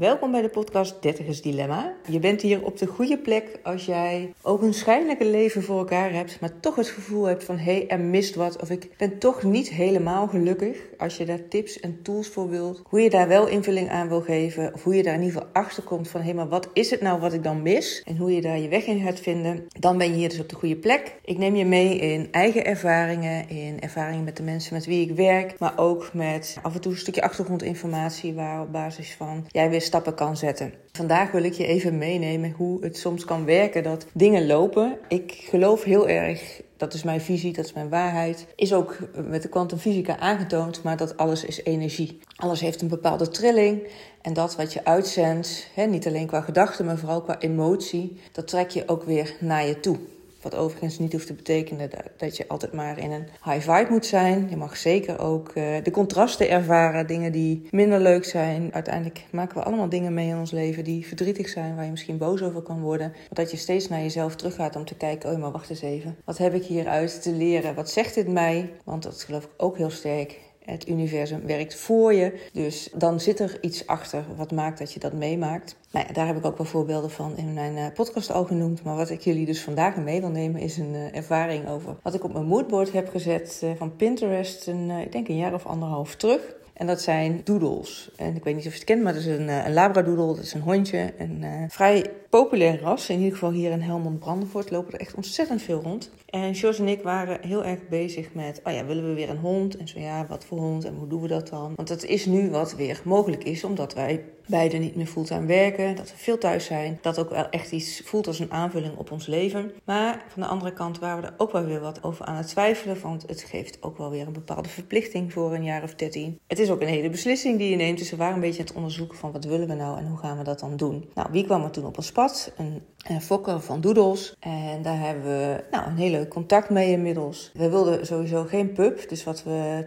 Welkom bij de podcast Dertigers Dilemma. Je bent hier op de goede plek als jij ook een schijnlijke leven voor elkaar hebt, maar toch het gevoel hebt van hé, hey, er mist wat of ik ben toch niet helemaal gelukkig. Als je daar tips en tools voor wilt, hoe je daar wel invulling aan wil geven of hoe je daar in ieder geval achter komt van hé, maar wat is het nou wat ik dan mis en hoe je daar je weg in gaat vinden, dan ben je hier dus op de goede plek. Ik neem je mee in eigen ervaringen, in ervaringen met de mensen met wie ik werk, maar ook met af en toe een stukje achtergrondinformatie waar op basis van jij weer stappen kan zetten. Vandaag wil ik je even meenemen hoe het soms kan werken dat dingen lopen. Ik geloof heel erg, dat is mijn visie, dat is mijn waarheid. Is ook met de kwantumfysica aangetoond, maar dat alles is energie. Alles heeft een bepaalde trilling. En dat wat je uitzendt, hè, niet alleen qua gedachten, maar vooral qua emotie, dat trek je ook weer naar je toe. Wat overigens niet hoeft te betekenen dat je altijd maar in een high vibe moet zijn. Je mag zeker ook uh, de contrasten ervaren, dingen die minder leuk zijn. Uiteindelijk maken we allemaal dingen mee in ons leven die verdrietig zijn, waar je misschien boos over kan worden. Dat je steeds naar jezelf teruggaat om te kijken, oh maar wacht eens even. Wat heb ik hieruit te leren? Wat zegt dit mij? Want dat geloof ik ook heel sterk het universum werkt voor je. Dus dan zit er iets achter wat maakt dat je dat meemaakt. Nou ja, daar heb ik ook wel voorbeelden van in mijn eh, podcast al genoemd. Maar wat ik jullie dus vandaag mee wil nemen is een uh, ervaring over wat ik op mijn moodboard heb gezet uh, van Pinterest. Een, ik denk een jaar of anderhalf terug. En dat zijn doodles. En ik weet niet of je het kent, maar het is een, een labradoodle. Dat is een hondje. Een vrij populair ras. In ieder geval hier in Helmond Brandenvoort lopen er echt ontzettend veel rond. En Jos en ik waren heel erg bezig met, oh ja, willen we weer een hond? En zo ja, wat voor hond en hoe doen we dat dan? Want dat is nu wat weer mogelijk is, omdat wij beide niet meer fulltime werken, dat we veel thuis zijn, dat ook wel echt iets voelt als een aanvulling op ons leven. Maar van de andere kant waren we er ook wel weer wat over aan het twijfelen, want het geeft ook wel weer een bepaalde verplichting voor een jaar of dertien. Het is ook een hele beslissing die je neemt, dus we waren een beetje aan het onderzoeken van wat willen we nou en hoe gaan we dat dan doen. Nou, wie kwam er toen op ons pad? Een, fokker van Doodles. En daar hebben we nou, een hele contact mee inmiddels. We wilden sowieso geen pup, dus wat we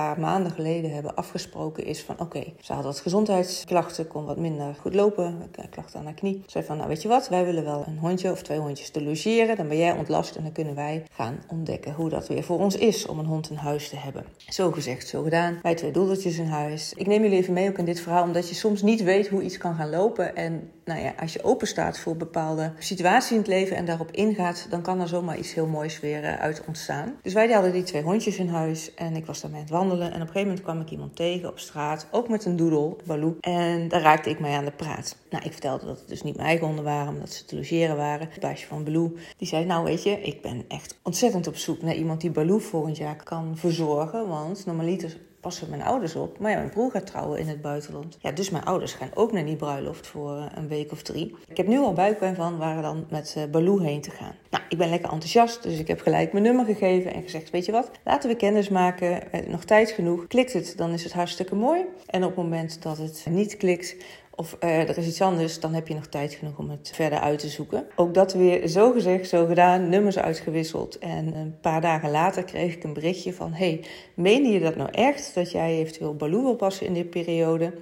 paar maanden geleden hebben afgesproken is van oké, ze had wat gezondheidsklachten, kon wat minder goed lopen, klachten aan haar knie. Ze zei van nou weet je wat, wij willen wel een hondje of twee hondjes te logeren, dan ben jij ontlast en dan kunnen wij gaan ontdekken hoe dat weer voor ons is om een hond in huis te hebben. Zo gezegd, zo gedaan. Wij twee doeltjes in huis. Ik neem jullie even mee ook in dit verhaal, omdat je soms niet weet hoe iets kan gaan lopen en nou ja, als je open staat voor bepaalde situaties in het leven en daarop ingaat, dan kan er zomaar iets heel moois weer eh, uit ontstaan. Dus wij hadden die twee hondjes in huis en ik was daarmee aan het wandelen. En op een gegeven moment kwam ik iemand tegen op straat, ook met een doedel, Baloo. En daar raakte ik mij aan de praat. Nou, ik vertelde dat het dus niet mijn eigen honden waren, omdat ze te logeren waren. Het baasje van Baloo, die zei, nou weet je, ik ben echt ontzettend op zoek naar iemand die Baloo volgend jaar kan verzorgen. Want normaliter passen mijn ouders op. Maar ja, mijn broer gaat trouwen in het buitenland. Ja, dus mijn ouders gaan ook naar die bruiloft voor eh, een week of drie. Ik heb nu al buikpijn van waar dan met uh, Baloo heen te gaan. Nou, ik ben lekker enthousiast, dus ik heb gelijk mijn nummer gegeven en gezegd: Weet je wat, laten we kennis maken. Eh, nog tijd genoeg. Klikt het, dan is het hartstikke mooi. En op het moment dat het niet klikt, of uh, er is iets anders, dan heb je nog tijd genoeg om het verder uit te zoeken. Ook dat weer zo gezegd, zo gedaan, nummers uitgewisseld. En een paar dagen later kreeg ik een berichtje van... hey, meen je dat nou echt, dat jij eventueel Baloo wil passen in dit periode?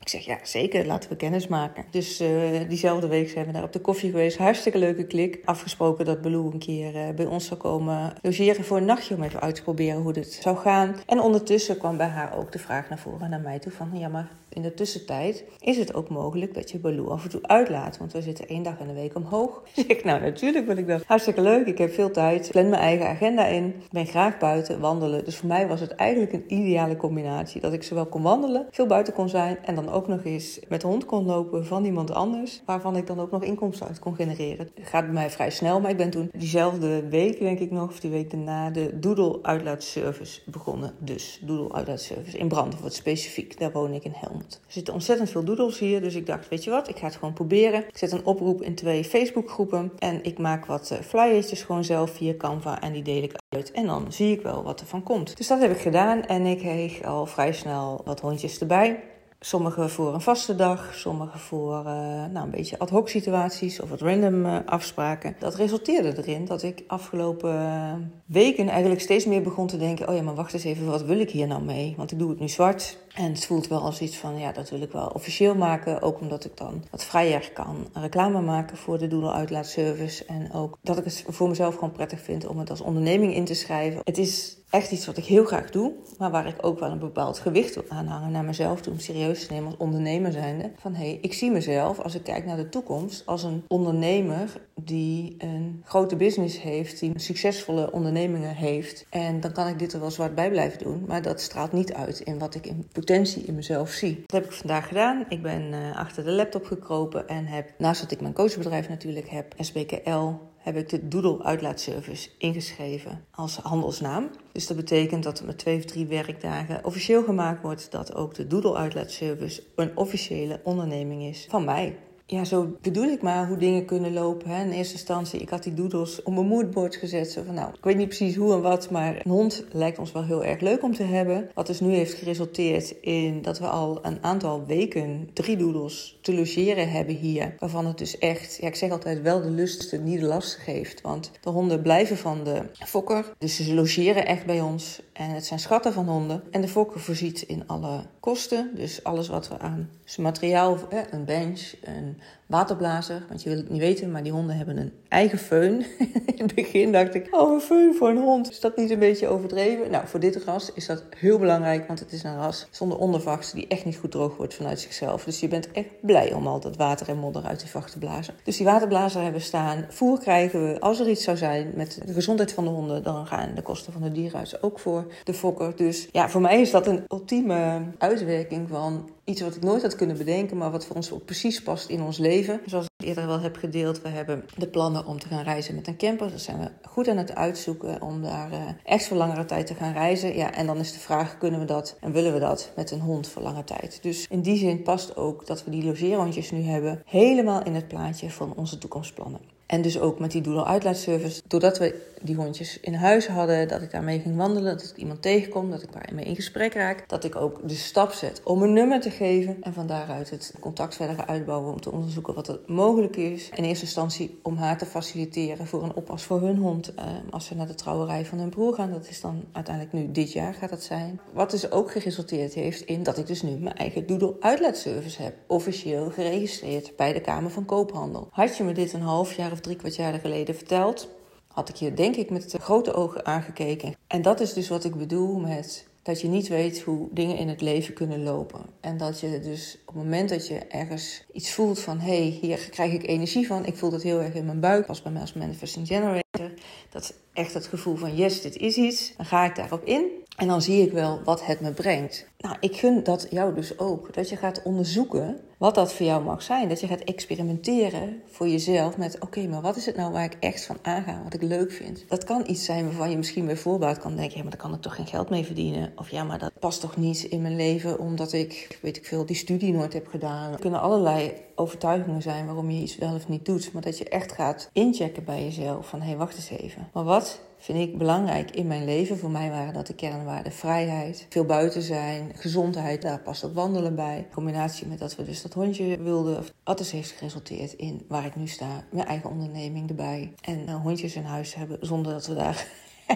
Ik zeg ja, zeker, laten we kennis maken. Dus uh, diezelfde week zijn we daar op de koffie geweest. Hartstikke leuke klik. Afgesproken dat Baloo een keer uh, bij ons zou komen logeren voor een nachtje om even uit te proberen hoe dit zou gaan. En ondertussen kwam bij haar ook de vraag naar voren naar mij toe van ja, maar in de tussentijd is het ook mogelijk dat je Baloo af en toe uitlaat. Want we zitten één dag in de week omhoog. Ik zeg, nou natuurlijk wil ik dat. Hartstikke leuk, ik heb veel tijd. Plan mijn eigen agenda in. Ben graag buiten, wandelen. Dus voor mij was het eigenlijk een ideale combinatie. Dat ik zowel kon wandelen, veel buiten kon zijn. En dan ook nog eens met de hond kon lopen van iemand anders. Waarvan ik dan ook nog inkomsten uit kon genereren. Het gaat bij mij vrij snel. Maar ik ben toen diezelfde week, denk ik nog, of die week daarna, de Doodle uitlaatservice begonnen. Dus Doodle uitlaatservice in Brandvoort specifiek. Daar woon ik in Helm. Er zitten ontzettend veel doodles hier, dus ik dacht, weet je wat, ik ga het gewoon proberen. Ik zet een oproep in twee Facebookgroepen en ik maak wat eh, flyertjes gewoon zelf via Canva en die deel ik uit. En dan zie ik wel wat er van komt. Dus dat heb ik gedaan en ik kreeg al vrij snel wat hondjes erbij. Sommige voor een vaste dag, sommige voor uh, nou, een beetje ad hoc situaties of wat random uh, afspraken. Dat resulteerde erin dat ik afgelopen weken eigenlijk steeds meer begon te denken: oh ja, maar wacht eens even, wat wil ik hier nou mee? Want ik doe het nu zwart. En het voelt wel als iets van, ja, dat wil ik wel officieel maken. Ook omdat ik dan wat vrijer kan reclame maken voor de Doodle Uitlaatservice. En ook dat ik het voor mezelf gewoon prettig vind om het als onderneming in te schrijven. Het is echt iets wat ik heel graag doe, maar waar ik ook wel een bepaald gewicht wil aanhangen naar mezelf toe, om serieus te nemen als ondernemer zijnde. Van hé, hey, ik zie mezelf als ik kijk naar de toekomst als een ondernemer die een grote business heeft, die succesvolle ondernemingen heeft. En dan kan ik dit er wel zwart bij blijven doen, maar dat straalt niet uit in wat ik in potentie in mezelf zie. Dat heb ik vandaag gedaan. Ik ben uh, achter de laptop gekropen en heb, naast dat ik mijn coachbedrijf natuurlijk heb, SBKL heb ik de Doodle uitlaatservice ingeschreven als handelsnaam. Dus dat betekent dat het met twee of drie werkdagen officieel gemaakt wordt dat ook de Doodle uitlaatservice een officiële onderneming is van mij ja, zo bedoel ik maar hoe dingen kunnen lopen. Hè. In eerste instantie, ik had die doodles op mijn moodboard gezet. Zo van, nou, ik weet niet precies hoe en wat, maar een hond lijkt ons wel heel erg leuk om te hebben. Wat dus nu heeft geresulteerd in dat we al een aantal weken drie doodles te logeren hebben hier. Waarvan het dus echt, ja, ik zeg altijd wel de lust, niet de last geeft. Want de honden blijven van de fokker. Dus ze logeren echt bij ons. En het zijn schatten van honden. En de fokker voorziet in alle kosten. Dus alles wat we aan materiaal, een bench, een waterblazer. Want je wil het niet weten, maar die honden hebben een eigen föhn. In het begin dacht ik, oh, een föhn voor een hond. Is dat niet een beetje overdreven? Nou, voor dit ras is dat heel belangrijk, want het is een ras zonder ondervacht die echt niet goed droog wordt vanuit zichzelf. Dus je bent echt blij om al dat water en modder uit die vacht te blazen. Dus die waterblazer hebben staan. Voer krijgen we, als er iets zou zijn met de gezondheid van de honden, dan gaan de kosten van de dierenarts ook voor de fokker. Dus ja, voor mij is dat een ultieme uitwerking van iets wat ik nooit had kunnen bedenken, maar wat voor ons ook precies past in ons leven. Zoals ik eerder wel heb gedeeld, we hebben de plannen om te gaan reizen met een camper. Dat zijn we goed aan het uitzoeken om daar uh, echt voor langere tijd te gaan reizen. Ja, en dan is de vraag, kunnen we dat en willen we dat met een hond voor lange tijd? Dus in die zin past ook dat we die logeerhondjes nu hebben helemaal in het plaatje van onze toekomstplannen. En dus ook met die doodle uitlaatservice. Doordat we die hondjes in huis hadden, dat ik daarmee ging wandelen, dat ik iemand tegenkom, dat ik daarmee in gesprek raak. Dat ik ook de stap zet om een nummer te geven. En van daaruit het contact verder uitbouwen om te onderzoeken wat er mogelijk is. In eerste instantie om haar te faciliteren voor een oppas voor hun hond. Eh, als ze naar de trouwerij van hun broer gaan. Dat is dan uiteindelijk nu dit jaar gaat dat zijn. Wat dus ook geresulteerd heeft in dat ik dus nu mijn eigen doodle uitlaatservice heb. Officieel geregistreerd bij de Kamer van Koophandel. Had je me dit een half jaar of drie kwart jaar geleden verteld, had ik je denk ik met grote ogen aangekeken. En dat is dus wat ik bedoel met dat je niet weet hoe dingen in het leven kunnen lopen. En dat je dus op het moment dat je ergens iets voelt van... hé, hey, hier krijg ik energie van. Ik voel dat heel erg in mijn buik, als bij mij als manifesting generator. Dat is echt het gevoel van yes, dit is iets. Dan ga ik daarop in. En dan zie ik wel wat het me brengt. Nou, ik gun dat jou dus ook. Dat je gaat onderzoeken wat dat voor jou mag zijn. Dat je gaat experimenteren voor jezelf met: oké, maar wat is het nou waar ik echt van aanga, wat ik leuk vind? Dat kan iets zijn waarvan je misschien bij voorbaat kan denken: ja, maar daar kan ik toch geen geld mee verdienen? Of ja, maar dat past toch niet in mijn leven omdat ik, weet ik veel, die studie nooit heb gedaan. Er kunnen allerlei overtuigingen zijn waarom je iets wel of niet doet. Maar dat je echt gaat inchecken bij jezelf: van hé, hey, wacht eens even. Maar wat vind ik belangrijk in mijn leven. Voor mij waren dat de kernwaarden vrijheid, veel buiten zijn, gezondheid. Daar past ook wandelen bij. In combinatie met dat we dus dat hondje wilden. Alles heeft geresulteerd in waar ik nu sta. Mijn eigen onderneming erbij. En uh, hondjes in huis hebben zonder dat we daar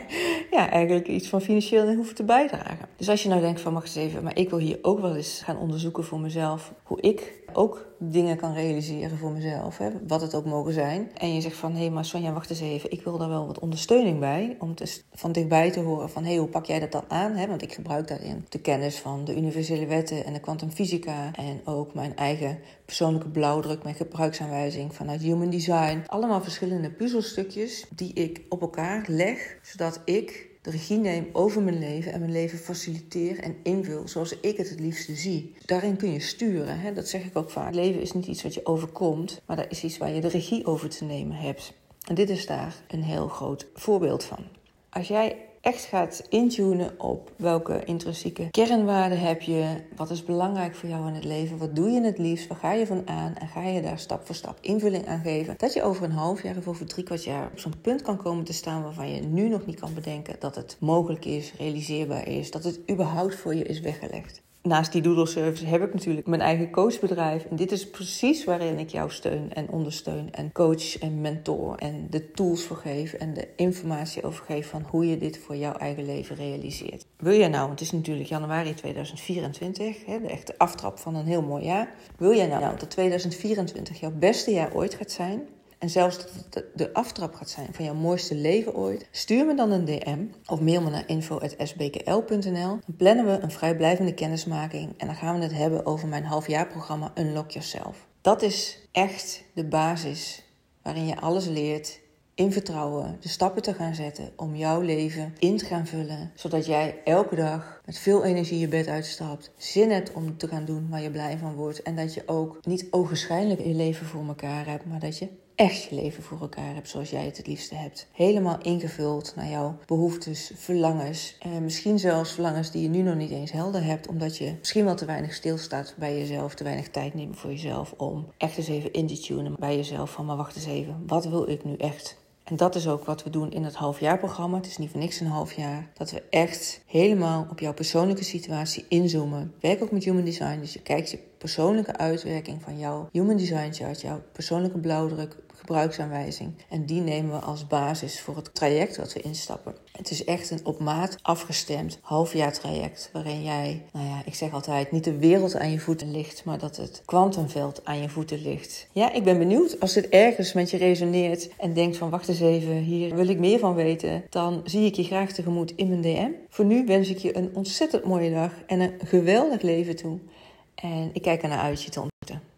ja, eigenlijk iets van financieel in hoeven te bijdragen. Dus als je nou denkt van, mag eens even, maar ik wil hier ook wel eens gaan onderzoeken voor mezelf hoe ik ook dingen kan realiseren voor mezelf, hè, wat het ook mogen zijn. En je zegt van, hé, hey, maar Sonja, wacht eens even, ik wil daar wel wat ondersteuning bij, om te, van dichtbij te horen van, hé, hey, hoe pak jij dat dan aan? Hè? Want ik gebruik daarin de kennis van de universele wetten en de kwantumfysica en ook mijn eigen persoonlijke blauwdruk, mijn gebruiksaanwijzing vanuit Human Design. Allemaal verschillende puzzelstukjes die ik op elkaar leg, zodat ik de regie neem over mijn leven en mijn leven faciliteer en invul zoals ik het het liefste zie. Daarin kun je sturen. Hè? Dat zeg ik ook vaak. Leven is niet iets wat je overkomt, maar dat is iets waar je de regie over te nemen hebt. En dit is daar een heel groot voorbeeld van. Als jij echt gaat intunen op welke intrinsieke kernwaarden heb je, wat is belangrijk voor jou in het leven, wat doe je het liefst, waar ga je van aan en ga je daar stap voor stap invulling aan geven. Dat je over een half jaar of over drie kwart jaar op zo'n punt kan komen te staan waarvan je nu nog niet kan bedenken dat het mogelijk is, realiseerbaar is, dat het überhaupt voor je is weggelegd naast die Doodle Service heb ik natuurlijk mijn eigen coachbedrijf. En dit is precies waarin ik jou steun en ondersteun. En coach en mentor. En de tools voor geef. En de informatie over geef van hoe je dit voor jouw eigen leven realiseert. Wil jij nou, want het is natuurlijk januari 2024, hè, de echte aftrap van een heel mooi jaar. Wil jij nou, nou dat 2024 jouw beste jaar ooit gaat zijn? En zelfs dat het de aftrap gaat zijn van jouw mooiste leven ooit, stuur me dan een DM of mail me naar info.sbkl.nl. Dan plannen we een vrijblijvende kennismaking en dan gaan we het hebben over mijn halfjaarprogramma Unlock Yourself. Dat is echt de basis waarin je alles leert in vertrouwen de stappen te gaan zetten om jouw leven in te gaan vullen. Zodat jij elke dag met veel energie je bed uitstapt, zin hebt om te gaan doen waar je blij van wordt. En dat je ook niet ogenschijnlijk je leven voor elkaar hebt, maar dat je echt je leven voor elkaar hebt zoals jij het het liefste hebt. Helemaal ingevuld naar jouw behoeftes, verlangens. En misschien zelfs verlangens die je nu nog niet eens helder hebt, omdat je misschien wel te weinig stilstaat bij jezelf, te weinig tijd neemt voor jezelf om echt eens even in te tunen bij jezelf van maar wacht eens even, wat wil ik nu echt? En dat is ook wat we doen in het halfjaarprogramma. Het is niet voor niks een half jaar. Dat we echt helemaal op jouw persoonlijke situatie inzoomen. Werk ook met Human Design. Dus je kijkt je persoonlijke uitwerking van jouw Human Design chart, jouw persoonlijke blauwdruk, gebruiksaanwijzing. En die nemen we als basis voor het traject dat we instappen. Het is echt een op maat afgestemd halfjaar traject. Waarin jij, nou ja, ik zeg altijd, niet de wereld aan je voeten ligt, maar dat het kwantumveld aan je voeten ligt. Ja, ik ben benieuwd als dit ergens met je resoneert en denkt van wacht eens even, hier wil ik meer van weten. Dan zie ik je graag tegemoet in mijn DM. Voor nu wens ik je een ontzettend mooie dag en een geweldig leven toe. En ik kijk ernaar uit je te ontmoeten.